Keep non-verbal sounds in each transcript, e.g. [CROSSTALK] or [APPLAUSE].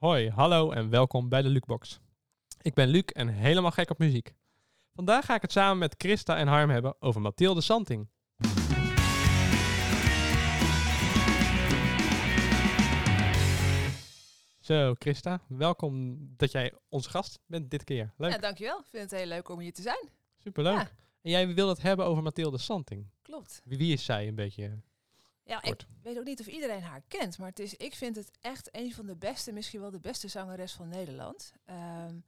Hoi, hallo en welkom bij de Lukebox. Ik ben Luc en helemaal gek op muziek. Vandaag ga ik het samen met Christa en Harm hebben over Mathilde Santing. Zo, Christa, welkom dat jij onze gast bent dit keer. Leuk, Ja, dankjewel. Ik vind het heel leuk om hier te zijn. superleuk. Ja. En jij wil het hebben over Mathilde Santing. Klopt. Wie, wie is zij een beetje? Ja, ik weet ook niet of iedereen haar kent, maar het is, ik vind het echt een van de beste, misschien wel de beste zangeres van Nederland. Ehm,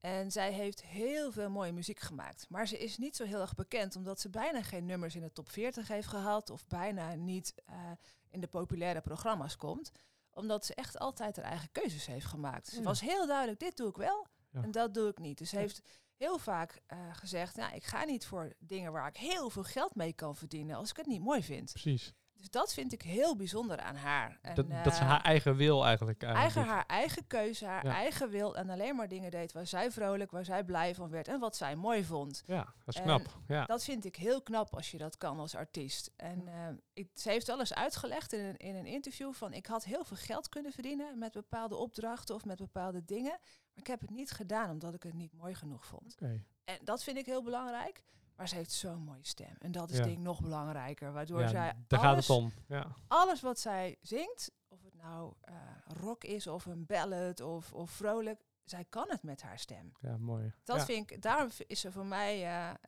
en zij heeft heel veel mooie muziek gemaakt. Maar ze is niet zo heel erg bekend, omdat ze bijna geen nummers in de top 40 heeft gehad. Of bijna niet eh, in de populaire programma's komt. Omdat ze echt altijd haar eigen keuzes heeft gemaakt. Ze Ja. was heel duidelijk, dit doe ik wel Ja. en dat doe ik niet. Dus ze Ja. heeft heel vaak eh, gezegd, nou, ik ga niet voor dingen waar ik heel veel geld mee kan verdienen als ik het niet mooi vind. Precies. Dus dat vind ik heel bijzonder aan haar. En, Dat, dat ze eh, haar eigen wil eigenlijk. eigen haar eigen keuze, haar Ja. eigen wil en alleen maar dingen deed waar zij vrolijk, waar zij blij van werd en wat zij mooi vond. Ja, dat is En knap. Ja. Dat vind ik heel knap als je dat kan als artiest. En eh, ik, ze heeft eens uitgelegd in een, in een interview van ik had heel veel geld kunnen verdienen met bepaalde opdrachten of met bepaalde dingen, maar ik heb het niet gedaan omdat ik het niet mooi genoeg vond. Oké. En dat vind ik heel belangrijk. Maar ze heeft zo'n mooie stem. En dat is Ja. denk ik nog belangrijker. Waardoor Ja, zij daar gaat alles, het om. Ja. alles wat zij zingt, of het nou eh, rock is of een ballad of, of vrolijk, zij kan het met haar stem. ja, mooi. Dat vind ik, daarom is ze voor mij. eh,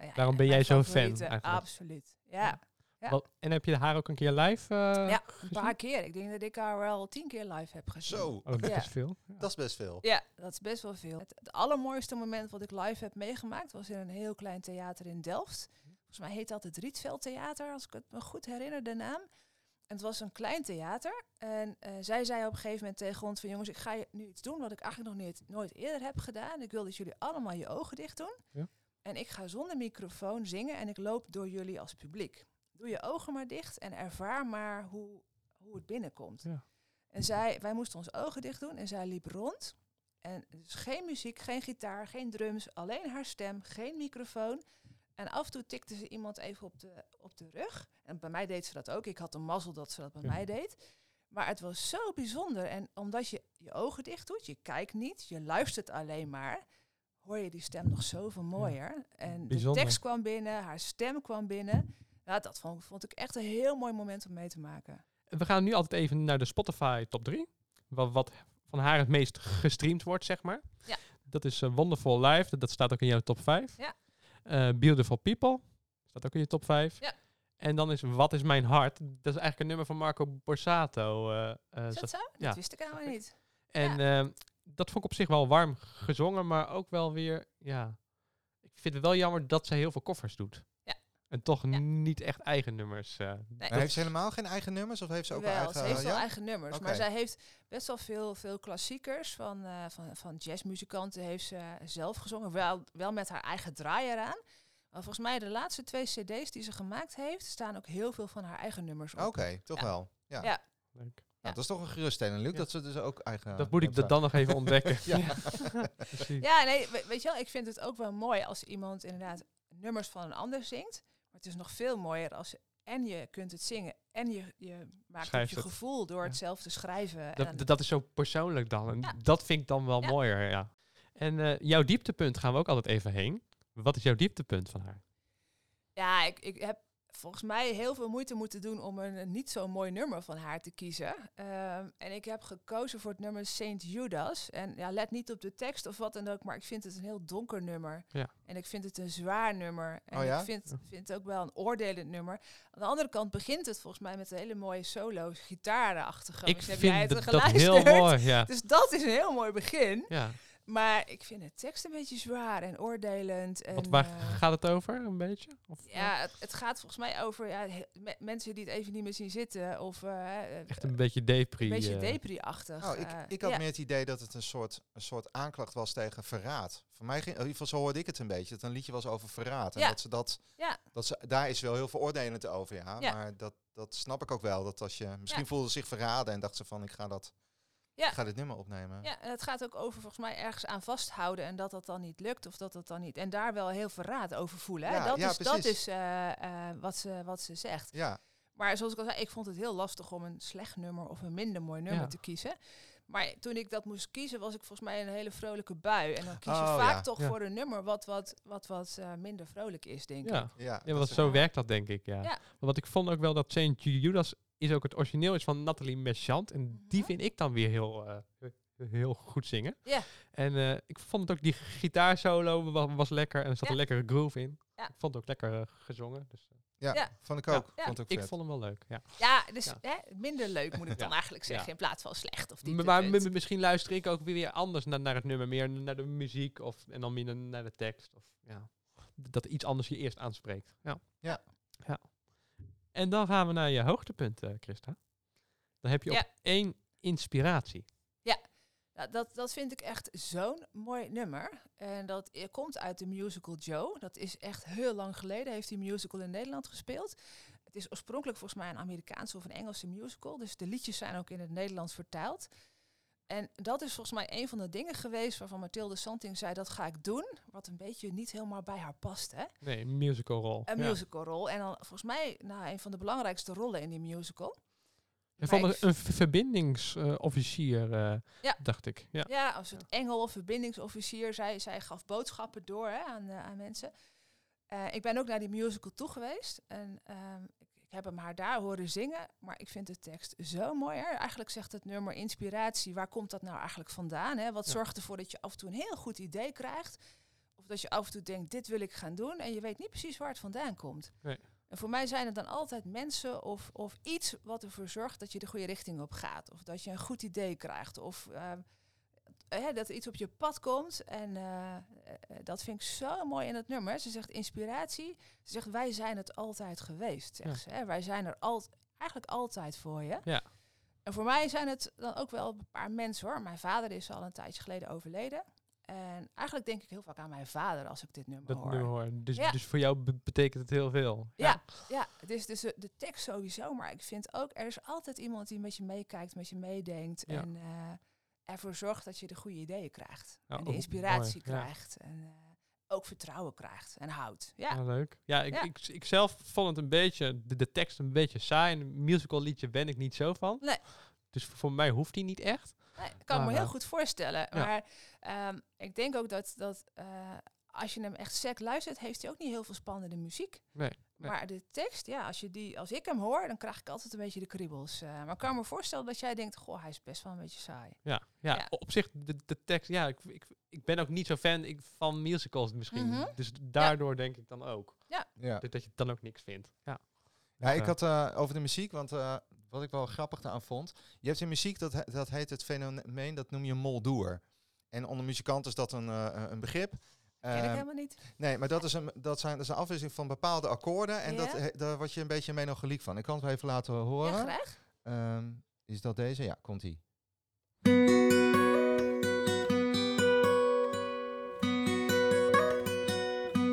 ja, Daarom ben jij zo'n fan eigenlijk. Absoluut. Ja, ja. Wat- en heb je haar ook een keer live? eh, ja een gezien? paar keer. Ik denk dat ik haar wel tien keer live heb gezien. Zo, Oh, dat Ja. is veel. Ja. dat is best veel. Ja, dat is best wel veel. Het, het allermooiste moment wat ik live heb meegemaakt was in een heel klein theater in Delft. Volgens mij heet dat het Rietveld Theater, als ik het me goed herinner, de naam. En het was een klein theater. En eh, zij zei op een gegeven moment tegen ons van jongens, ik ga je nu iets doen wat ik eigenlijk nog niet, nooit eerder heb gedaan. Ik wil dat jullie allemaal je ogen dicht doen. Ja. En ik ga zonder microfoon zingen en ik loop door jullie als publiek. Doe je ogen maar dicht en ervaar maar hoe, hoe het binnenkomt. Ja. En zij, wij moesten onze ogen dicht doen en zij liep rond. En dus geen muziek, geen gitaar, geen drums, alleen haar stem, geen microfoon. En af en toe tikte ze iemand even op de, op de rug. En bij mij deed ze dat ook. Ik had een mazzel dat ze dat bij Ja. mij deed. Maar het was zo bijzonder. En omdat je je ogen dicht doet, je kijkt niet, je luistert alleen maar, hoor je die stem nog zoveel mooier. En Bijzonder. de tekst kwam binnen, haar stem kwam binnen. Ja, dat vond, vond ik echt een heel mooi moment om mee te maken. We gaan nu altijd even naar de Spotify top 3. Wat, wat van haar het meest gestreamd wordt, zeg maar. Ja. Dat is eh, Wonderful Life. Dat, dat staat ook in jouw top 5. Ja. Eh, Beautiful People. Staat ook in je top 5. Ja. En dan is Wat is mijn hart. Dat is eigenlijk een nummer van Marco Borsato. eh, Is dat zo? Dat ja. wist ik helemaal niet. En ehm, dat vond ik op zich wel warm gezongen, maar ook wel weer, ja. Ik vind het wel jammer dat ze heel veel koffers doet. En toch Ja. niet echt eigen nummers. eh. Nee. Heeft ze helemaal geen eigen nummers of heeft ze ook wel, eigen... ze heeft wel ja? eigen nummers. Maar zij heeft best wel veel, veel klassiekers van, eh, van, van jazzmuzikanten heeft ze zelf gezongen. Wel, wel met haar eigen draai eraan. Maar volgens mij de laatste twee cd's die ze gemaakt heeft, staan ook heel veel van haar eigen nummers op. Oké, toch Ja. wel. Ja. Ja. Leuk. Nou, dat is toch een geruststelling, Luc, Ja. dat ze dus ook eigen... dat moet ik dat dan nog even ontdekken. [LAUGHS] [LAUGHS] Ja. Precies. Ja, nee, we- weet je wel, ik vind het ook wel mooi als iemand inderdaad nummers van een ander zingt. Maar het is nog veel mooier als en je kunt het zingen en je, je maakt Schrijft het je het. gevoel door Ja. het zelf te schrijven. Dat, en dat- dat is zo persoonlijk dan. En Ja. dat vind ik dan wel Ja. mooier, ja. En eh, jouw dieptepunt gaan we ook altijd even heen. Wat is jouw dieptepunt van haar? Ja, ik, ik heb volgens mij heel veel moeite moeten doen om een, niet zo mooi nummer van haar te kiezen. Ehm, en ik heb gekozen voor het nummer Saint Judas. En ja, let niet op de tekst of wat dan ook, maar ik vind het een heel donker nummer. Ja. En ik vind het een zwaar nummer. En Oh ja? ik vind, vind het ook wel een oordelend nummer. Aan de andere kant begint het volgens mij met een hele mooie solo, gitarenachtige. ik Misschien heb jij vind het dat, dat heel geluisterd. mooi, ja. [LAUGHS] Dus dat is een heel mooi begin. ja. Maar ik vind de tekst een beetje zwaar en oordelend. En, Want waar eh, gaat het over, een beetje? Of, ja, het, het gaat volgens mij over ja, me- mensen die het even niet meer zien zitten. Of eh, eh, Echt een beetje depri. een beetje depri-achtig. Oh, ik, ik had ja. meer het idee dat het een soort, een soort aanklacht was tegen verraad. Voor mij ging, in ieder geval zo hoorde ik het een beetje, dat een liedje was over verraad. En Ja. dat ze dat, Ja. dat ze, daar is wel heel veel oordelend over, ja. Ja. Maar dat, dat snap ik ook wel, dat als je, misschien Ja. voelde ze zich verraden en dacht ze van, ik ga dat, Ja. ik ga dit nummer opnemen. Ja, en het gaat ook over volgens mij ergens aan vasthouden en dat dat dan niet lukt of dat dat dan niet. En daar wel heel verraad over voelen. Hè? Ja, dat, ja, is, dat is eh, eh, wat, ze, wat ze zegt. Ja, Maar zoals ik al zei, ik vond het heel lastig om een slecht nummer of een minder mooi nummer Ja. te kiezen. Maar toen ik dat moest kiezen, was ik volgens mij in een hele vrolijke bui. En dan kies je Oh, vaak ja. toch Ja. voor een nummer wat wat, wat, wat eh, minder vrolijk is, denk ik. Ja, Ja, want zo werkt dat denk ik, ja. Ja. Want ik vond ook wel dat Saint Judas is ook het origineel is van Nathalie Merchant. En die Mhm. vind ik dan weer heel, eh, heel goed zingen. Ja. En eh, ik vond het ook, die gitaarsolo was, was lekker en er zat Ja. een lekkere groove in. Ja. Ik vond het ook lekker eh, gezongen. Dus, eh, ja, Ja. vond ik ook. Ja. Vond ik ook ik vond hem wel leuk, ja. Ja, dus Ja. Hè, minder leuk moet ik dan Ja. eigenlijk zeggen, Ja. in plaats van slecht of maar dieptepunt. m- misschien luister ik ook weer anders naar, naar het nummer. Meer naar de muziek of, en dan minder naar de tekst. Of, ja, dat iets anders je eerst aanspreekt. Ja. Ja. ja. En dan gaan we naar je hoogtepunt, eh, Christa. Dan heb je Ja. op één inspiratie. Ja, dat, dat vind ik echt zo'n mooi nummer. En dat eh, komt uit de musical Joe. Dat is echt heel lang geleden, heeft die musical in Nederland gespeeld. Het is oorspronkelijk volgens mij een Amerikaanse of een Engelse musical. Dus de liedjes zijn ook in het Nederlands vertaald. En dat is volgens mij een van de dingen geweest waarvan Mathilde Santing zei, dat ga ik doen. Wat een beetje niet helemaal bij haar past, hè? Nee, een musical rol. Een ja. musicalrol. En dan volgens mij nou, een van de belangrijkste rollen in die musical. En van een, een verbindingsofficier, eh, Ja. dacht ik. Ja. Ja, als het engel of verbindingsofficier. Zij, zij gaf boodschappen door hè, aan, eh, aan mensen. Eh, ik ben ook naar die musical toe geweest. En ehm, ik, ik heb hem haar daar horen zingen. Maar ik vind de tekst zo mooi. Hè? Eigenlijk zegt het nummer inspiratie. Waar komt dat nou eigenlijk vandaan? Hè? Wat Ja. zorgt ervoor dat je af en toe een heel goed idee krijgt? Of dat je af en toe denkt, dit wil ik gaan doen. En je weet niet precies waar het vandaan komt. Nee. En voor mij zijn het dan altijd mensen of, of iets wat ervoor zorgt dat je de goede richting op gaat. Of dat je een goed idee krijgt. Of ehm, hè, dat er iets op je pad komt. En eh, eh, dat vind ik zo mooi in het nummer. Ze zegt inspiratie. Ze zegt wij zijn het altijd geweest. Zegt Ja. ze, hè. Wij zijn er al, eigenlijk altijd voor je. Ja. En voor mij zijn het dan ook wel een paar mensen hoor. Mijn vader is al een tijdje geleden overleden. En eigenlijk denk ik heel vaak aan mijn vader als ik dit nummer Dat hoor. nummer hoor. Dus, Ja. dus voor jou be- betekent het heel veel. Ja, ja, het is dus de, de tekst sowieso. Maar ik vind ook, er is altijd iemand die met je meekijkt, met je meedenkt. Ja. En eh, ervoor zorgt dat je de goede ideeën krijgt. Ja, en de oh, inspiratie ja. krijgt. En eh, ook vertrouwen krijgt en houdt. Ja, Ja, leuk. Ja, ik. Ik, ik zelf vond het een beetje, de, de tekst een beetje saai. Een musical liedje ben ik niet zo van. Nee. Dus voor, mij hoeft die niet echt. nee, ik kan me heel eh, goed voorstellen. Maar ehm, ik denk ook dat, dat eh, als je hem echt sec luistert, heeft hij ook niet heel veel spannende muziek. Nee. Nee. Maar de tekst, ja, als, je die, als ik hem hoor, dan krijg ik altijd een beetje de kriebels. Eh, maar ik kan me voorstellen dat jij denkt, goh, hij is best wel een beetje saai. Ja, ja, Ja. op zich, de, de tekst, ja, ik, ik, ik ben ook niet zo fan ik, van musicals misschien. Mhm. Dus daardoor denk ik dan ook. Ja. Dat, dat je dan ook niks vindt. Ja. Ja, ik Ja. had eh, over de muziek, want eh, wat ik wel grappig aan vond. Je hebt in muziek, dat, he- dat heet het fenomeen, dat noem je moldoer. En onder muzikanten is dat een, eh, een begrip. Ken ik Ehm, helemaal niet. nee, maar dat is, een, dat, zijn, dat is een afwisseling van bepaalde akkoorden. En dat, Ja? daar word je een beetje melancholiek van. Ik kan het wel even laten horen. Ja, graag. Ehm, is dat deze? Ja, komt ie.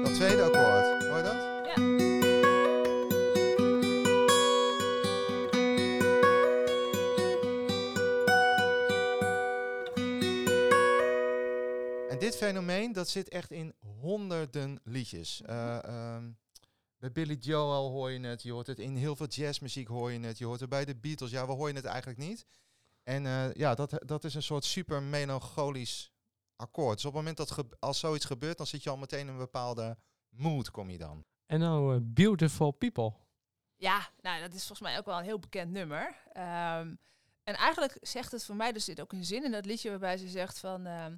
Dat tweede akkoord, fenomeen, dat zit echt in honderden liedjes. Eh, ehm, bij Billy Joel hoor je het, je hoort het in heel veel jazzmuziek hoor je het, je hoort het bij de Beatles, ja, we hoor je het eigenlijk niet. En eh, ja, dat, dat is een soort super melancholisch akkoord. Dus op het moment dat ge- als zoiets gebeurt, dan zit je al meteen in een bepaalde mood, kom je dan. En nou, eh, Beautiful People. Ja, nou, dat is volgens mij ook wel een heel bekend nummer. Ehm, en eigenlijk zegt het voor mij, er zit ook een zin in dat liedje waarbij ze zegt van... ehm,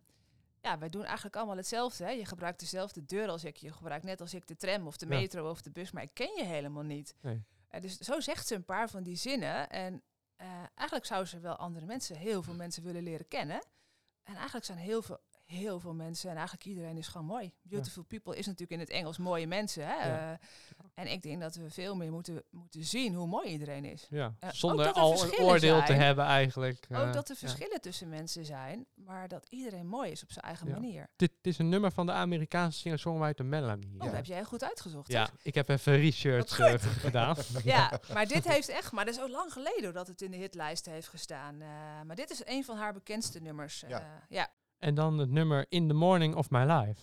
ja, wij doen eigenlijk allemaal hetzelfde. Hè? Je gebruikt dezelfde deur als ik. Je gebruikt net als ik de tram of de Ja. metro of de bus, maar ik ken je helemaal niet. Nee. Eh, dus zo zegt ze een paar van die zinnen. En eh, eigenlijk zou ze wel andere mensen, heel veel mensen willen leren kennen. En eigenlijk zijn heel veel, heel veel mensen, en eigenlijk iedereen is gewoon mooi. Beautiful people is natuurlijk in het Engels mooie mensen. Hè? Ja. Eh, en ik denk dat we veel meer moeten, moeten zien hoe mooi iedereen is. Ja. Eh, Zonder er al een oordeel te hebben eigenlijk. Ook eh, dat er ja. verschillen tussen mensen zijn, maar dat iedereen mooi is op zijn eigen Ja. manier. Dit is een nummer van de Amerikaanse singer-songwriter Melanie. Oh, Ja. dat heb jij heel goed uitgezocht. Ja, zeg. ik heb even research gedaan. [LAUGHS] Ja, maar dit [LAUGHS] heeft echt, maar dat is ook lang geleden dat het in de hitlijst heeft gestaan. Eh, maar dit is een van haar bekendste nummers. Ja. En dan het nummer In the Morning of My Life.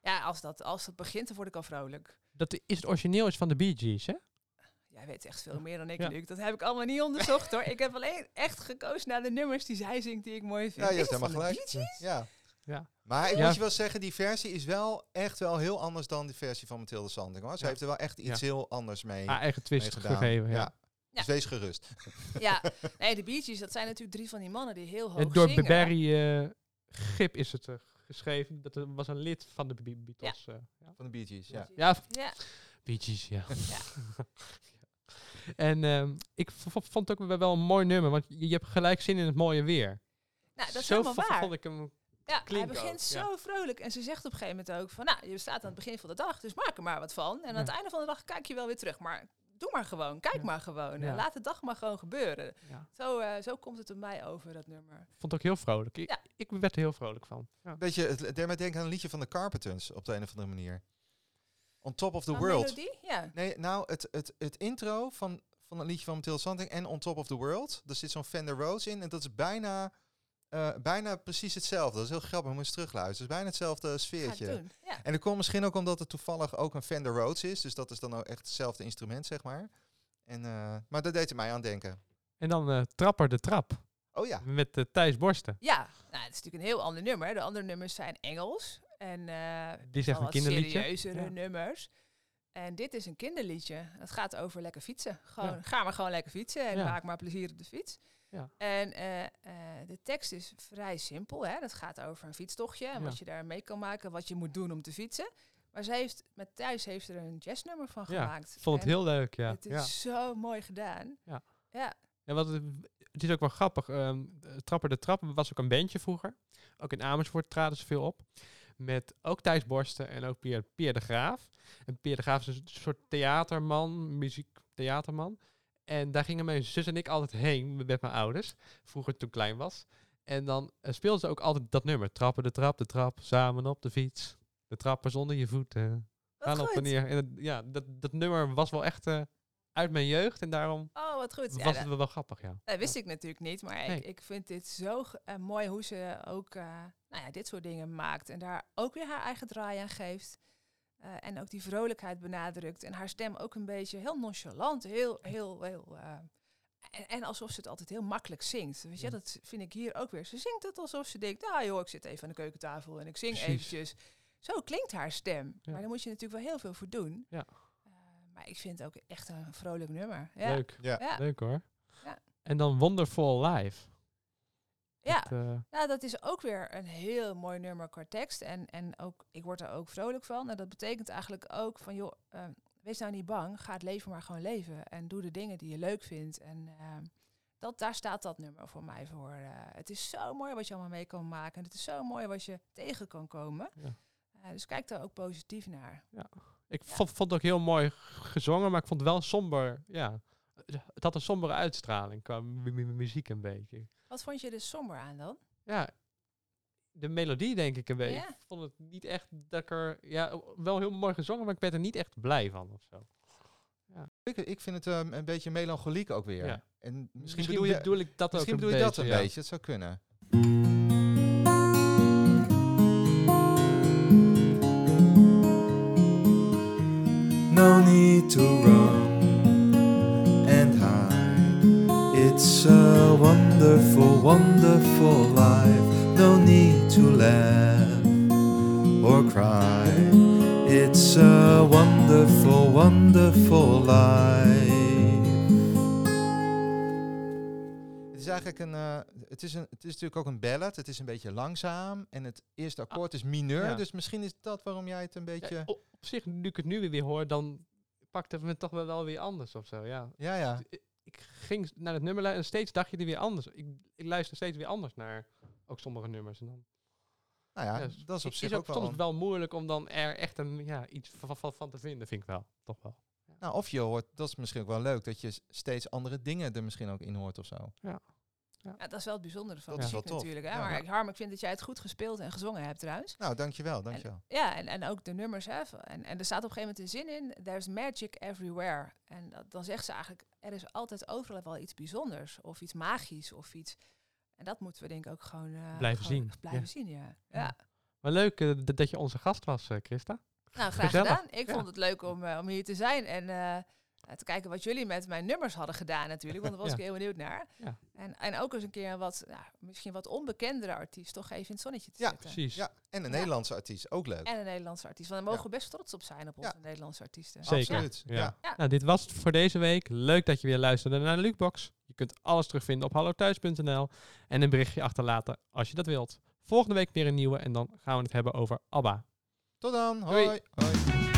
Ja, als dat, als dat begint, dan word ik al vrolijk. Dat is het origineel is van de Bee Gees, hè? Ja, jij weet echt veel meer dan ik, Ja. Luc. Dat heb ik allemaal niet onderzocht hoor. Ik heb alleen echt gekozen naar de nummers die zij zingt die ik mooi vind. Ja, je hebt helemaal de gelijk. Ja. Ja. Maar ik Ja. moet je wel zeggen, die versie is wel echt wel heel anders dan die versie van Mathilde Sanding. Hoor. Ze Ja. heeft er wel echt iets Ja. heel anders mee, Haar eigen twist gedaan. gegeven. Ja. Ja. Dus wees gerust. Ja, nee, de Bee Gees, dat zijn natuurlijk drie van die mannen die heel hoog En door zingen. Barry eh, Gip is het eh, geschreven. Dat er was een lid van de Be- Beatles. eh, ja. Van de Bee Gees, ja. Ja, Ja, Bee Gees, ja. [LAUGHS] Ja. [LAUGHS] en ehm, ik vond het ook wel een mooi nummer, want je, je hebt gelijk zin in het mooie weer. nou, dat is Zo helemaal waar. vond ik hem. Ja, hij begint ook, ja. zo vrolijk. En ze zegt op een gegeven moment ook van... Nou, je staat aan het begin van de dag, dus maak er maar wat van. En aan Ja. het einde van de dag kijk je wel weer terug. Maar doe maar gewoon, kijk Ja. maar gewoon. Ja. Laat de dag maar gewoon gebeuren. Ja. Zo, eh, zo komt het op mij over, dat nummer. Ik vond het ook heel vrolijk. Ik, Ja. ik werd er heel vrolijk van. Ja. Beetje, het deed mij denken aan een liedje van de Carpenters op de een of andere manier. On Top of the Aan World. melodie? Ja. Nee, nou, het, het, het intro van, van een liedje van Mathilde Sanding en On Top of the World. Daar zit zo'n Fender Rhodes in en dat is bijna, eh, bijna precies hetzelfde. Dat is heel grappig, moet je eens terugluisteren. Het is bijna hetzelfde sfeertje. doen. Ja. En dat komt misschien ook omdat het toevallig ook een Fender Rhodes is. Dus dat is dan ook echt hetzelfde instrument, zeg maar. En, eh, maar dat deed het mij aan denken. En dan eh, Trapper de Trap Oh ja, met Thijs Borsten. ja, nou, het is natuurlijk een heel ander nummer. De andere nummers zijn Engels. En eh Die zegt al een kinderliedje. serieuzere Ja. nummers. En dit is een kinderliedje. Het gaat over lekker fietsen. Gewoon, Ja. Ga maar gewoon lekker fietsen en Ja. maak maar plezier op de fiets. Ja. En eh, eh, de tekst is vrij simpel. Hè? Dat gaat over een fietstochtje en Ja. wat je daar mee kan maken, wat je moet doen om te fietsen. Maar ze heeft, met Thuis heeft er een jazznummer van Ja, gemaakt. Vond het En heel leuk, ja. Het is ja. zo mooi gedaan. Ja. Ja. Ja, wat het, is ook wel grappig. ehm, Trapper de Trap was ook een bandje vroeger. Ook in Amersfoort traden ze veel op. Met ook Thijs Borsten en ook Pierre, Pierre de Graaf. En Pierre de Graaf is een soort theaterman, muziektheaterman. En daar gingen mijn zus en ik altijd heen met mijn ouders. Vroeger toen ik klein was. En dan eh, speelden ze ook altijd dat nummer. Trappen de trap, de trap, samen op de fiets. De trappen zonder je voeten. Wat Gaan op en neer. En het- ja, dat, dat nummer was wel echt eh, uit mijn jeugd. En daarom Oh, wat goed. Ja, was dat- het wel grappig, ja. Dat wist ik natuurlijk niet, maar Nee. ik, ik vind dit zo eh, mooi hoe ze ook nou ja, dit soort dingen maakt. En daar ook weer haar eigen draai aan geeft. Eh, en ook die vrolijkheid benadrukt. En haar stem ook een beetje heel nonchalant. Heel, heel, heel... eh, en, en alsof ze het altijd heel makkelijk zingt. Weet je, Ja. dat vind ik hier ook weer. Ze zingt het alsof ze denkt, nou joh, ik zit even aan de keukentafel en ik zing Precies. eventjes. Zo klinkt haar stem. Ja. Maar daar moet je natuurlijk wel heel veel voor doen. Ja. Eh, maar ik vind het ook echt een vrolijk nummer. Ja. Leuk. ja. Ja. Leuk hoor. Ja. En dan Wonderful Live. Ja. Dat, eh, Nou, dat is ook weer een heel mooi nummer qua tekst. En, en ook, ik word er ook vrolijk van. En dat betekent eigenlijk ook van, joh, eh, wees nou niet bang. Ga het leven maar gewoon leven. En doe de dingen die je leuk vindt. En eh, dat, daar staat dat nummer voor mij voor. het is zo mooi wat je allemaal mee kan maken. En het is zo mooi wat je tegen kan komen. Ja. Dus kijk daar ook positief naar. ik Ja. vond, vond het ook heel mooi gezongen, maar ik vond het wel somber. Ja, het had een sombere uitstraling qua mu- mu- muziek een beetje. Wat vond je er somber aan dan? Ja, de melodie denk ik een beetje. Ja? Ik vond het niet echt dat ik er... Ja, wel heel mooi gezongen, maar ik werd er niet echt blij van of zo. Ik, ik vind het ehm, een beetje melancholiek ook weer. Ja. En misschien, Misschien, bedoel je, bedoel ik dat misschien ook een bedoel je dat beetje. een ja. beetje. Het zou kunnen. Wonderful life. No need to laugh or cry. It's a wonderful, wonderful life. Het is eigenlijk een, eh, het is een, het is natuurlijk ook een ballad. Het is een beetje langzaam en het eerste akkoord is mineur. ja. Dus misschien is dat waarom jij het een beetje. Ja, op, zich, nu ik het nu weer hoor, dan pakt het me toch wel, wel weer anders of zo. Ja. Ja, ja. Ik ging naar het nummer en steeds dacht je er weer anders. Ik, ik luister steeds weer anders naar ook sommige nummers. En dan, Nou ja, ja, dat is op zich is ook wel. soms wel moeilijk om dan er echt een, ja, iets van, van, van te vinden, vind ik wel. Toch wel. Nou, of je hoort, dat is misschien ook wel leuk, dat je steeds andere dingen er misschien ook in hoort of zo. Ja, dat is wel het bijzondere van Dat muziek natuurlijk. Hè? Ja. maar Ja. ik, Harm, ik vind dat jij het goed gespeeld en gezongen hebt trouwens. Nou, dankjewel, dankjewel. Ja, en, en ook de nummers. Hè, en, en er staat op een gegeven moment een zin in. There's magic everywhere. En dat, dan zegt ze eigenlijk, er is altijd overal wel iets bijzonders. Of iets magisch. Of iets. En dat moeten we denk ik ook gewoon... eh, Blijven gewoon zien, Blijven ja. zien, ja. Ja. ja. Maar leuk eh, dat je onze gast was, eh, Christa. Nou, graag Gezellig. gedaan. Ik Ja. vond het leuk om, om hier te zijn. En eh, te kijken wat jullie met mijn nummers hadden gedaan natuurlijk. Want daar was Ja. ik heel benieuwd naar. Ja. En, en ook eens een keer een wat, nou, misschien wat onbekendere artiest toch even in het zonnetje te Ja, zetten. Precies. Ja, en een Ja. Nederlandse artiest, ook leuk. En een Nederlandse artiest. Want daar mogen Ja. we best trots op zijn op onze Nederlandse artiesten. Zeker. Absoluut. Ja. Ja. Ja. Nou, dit was het voor deze week. Leuk dat je weer luisterde naar de Lukebox. Je kunt alles terugvinden op hallothuis.nl en een berichtje achterlaten als je dat wilt. Volgende week weer een nieuwe en dan gaan we het hebben over ABBA. Tot dan. Hoi. Hoi.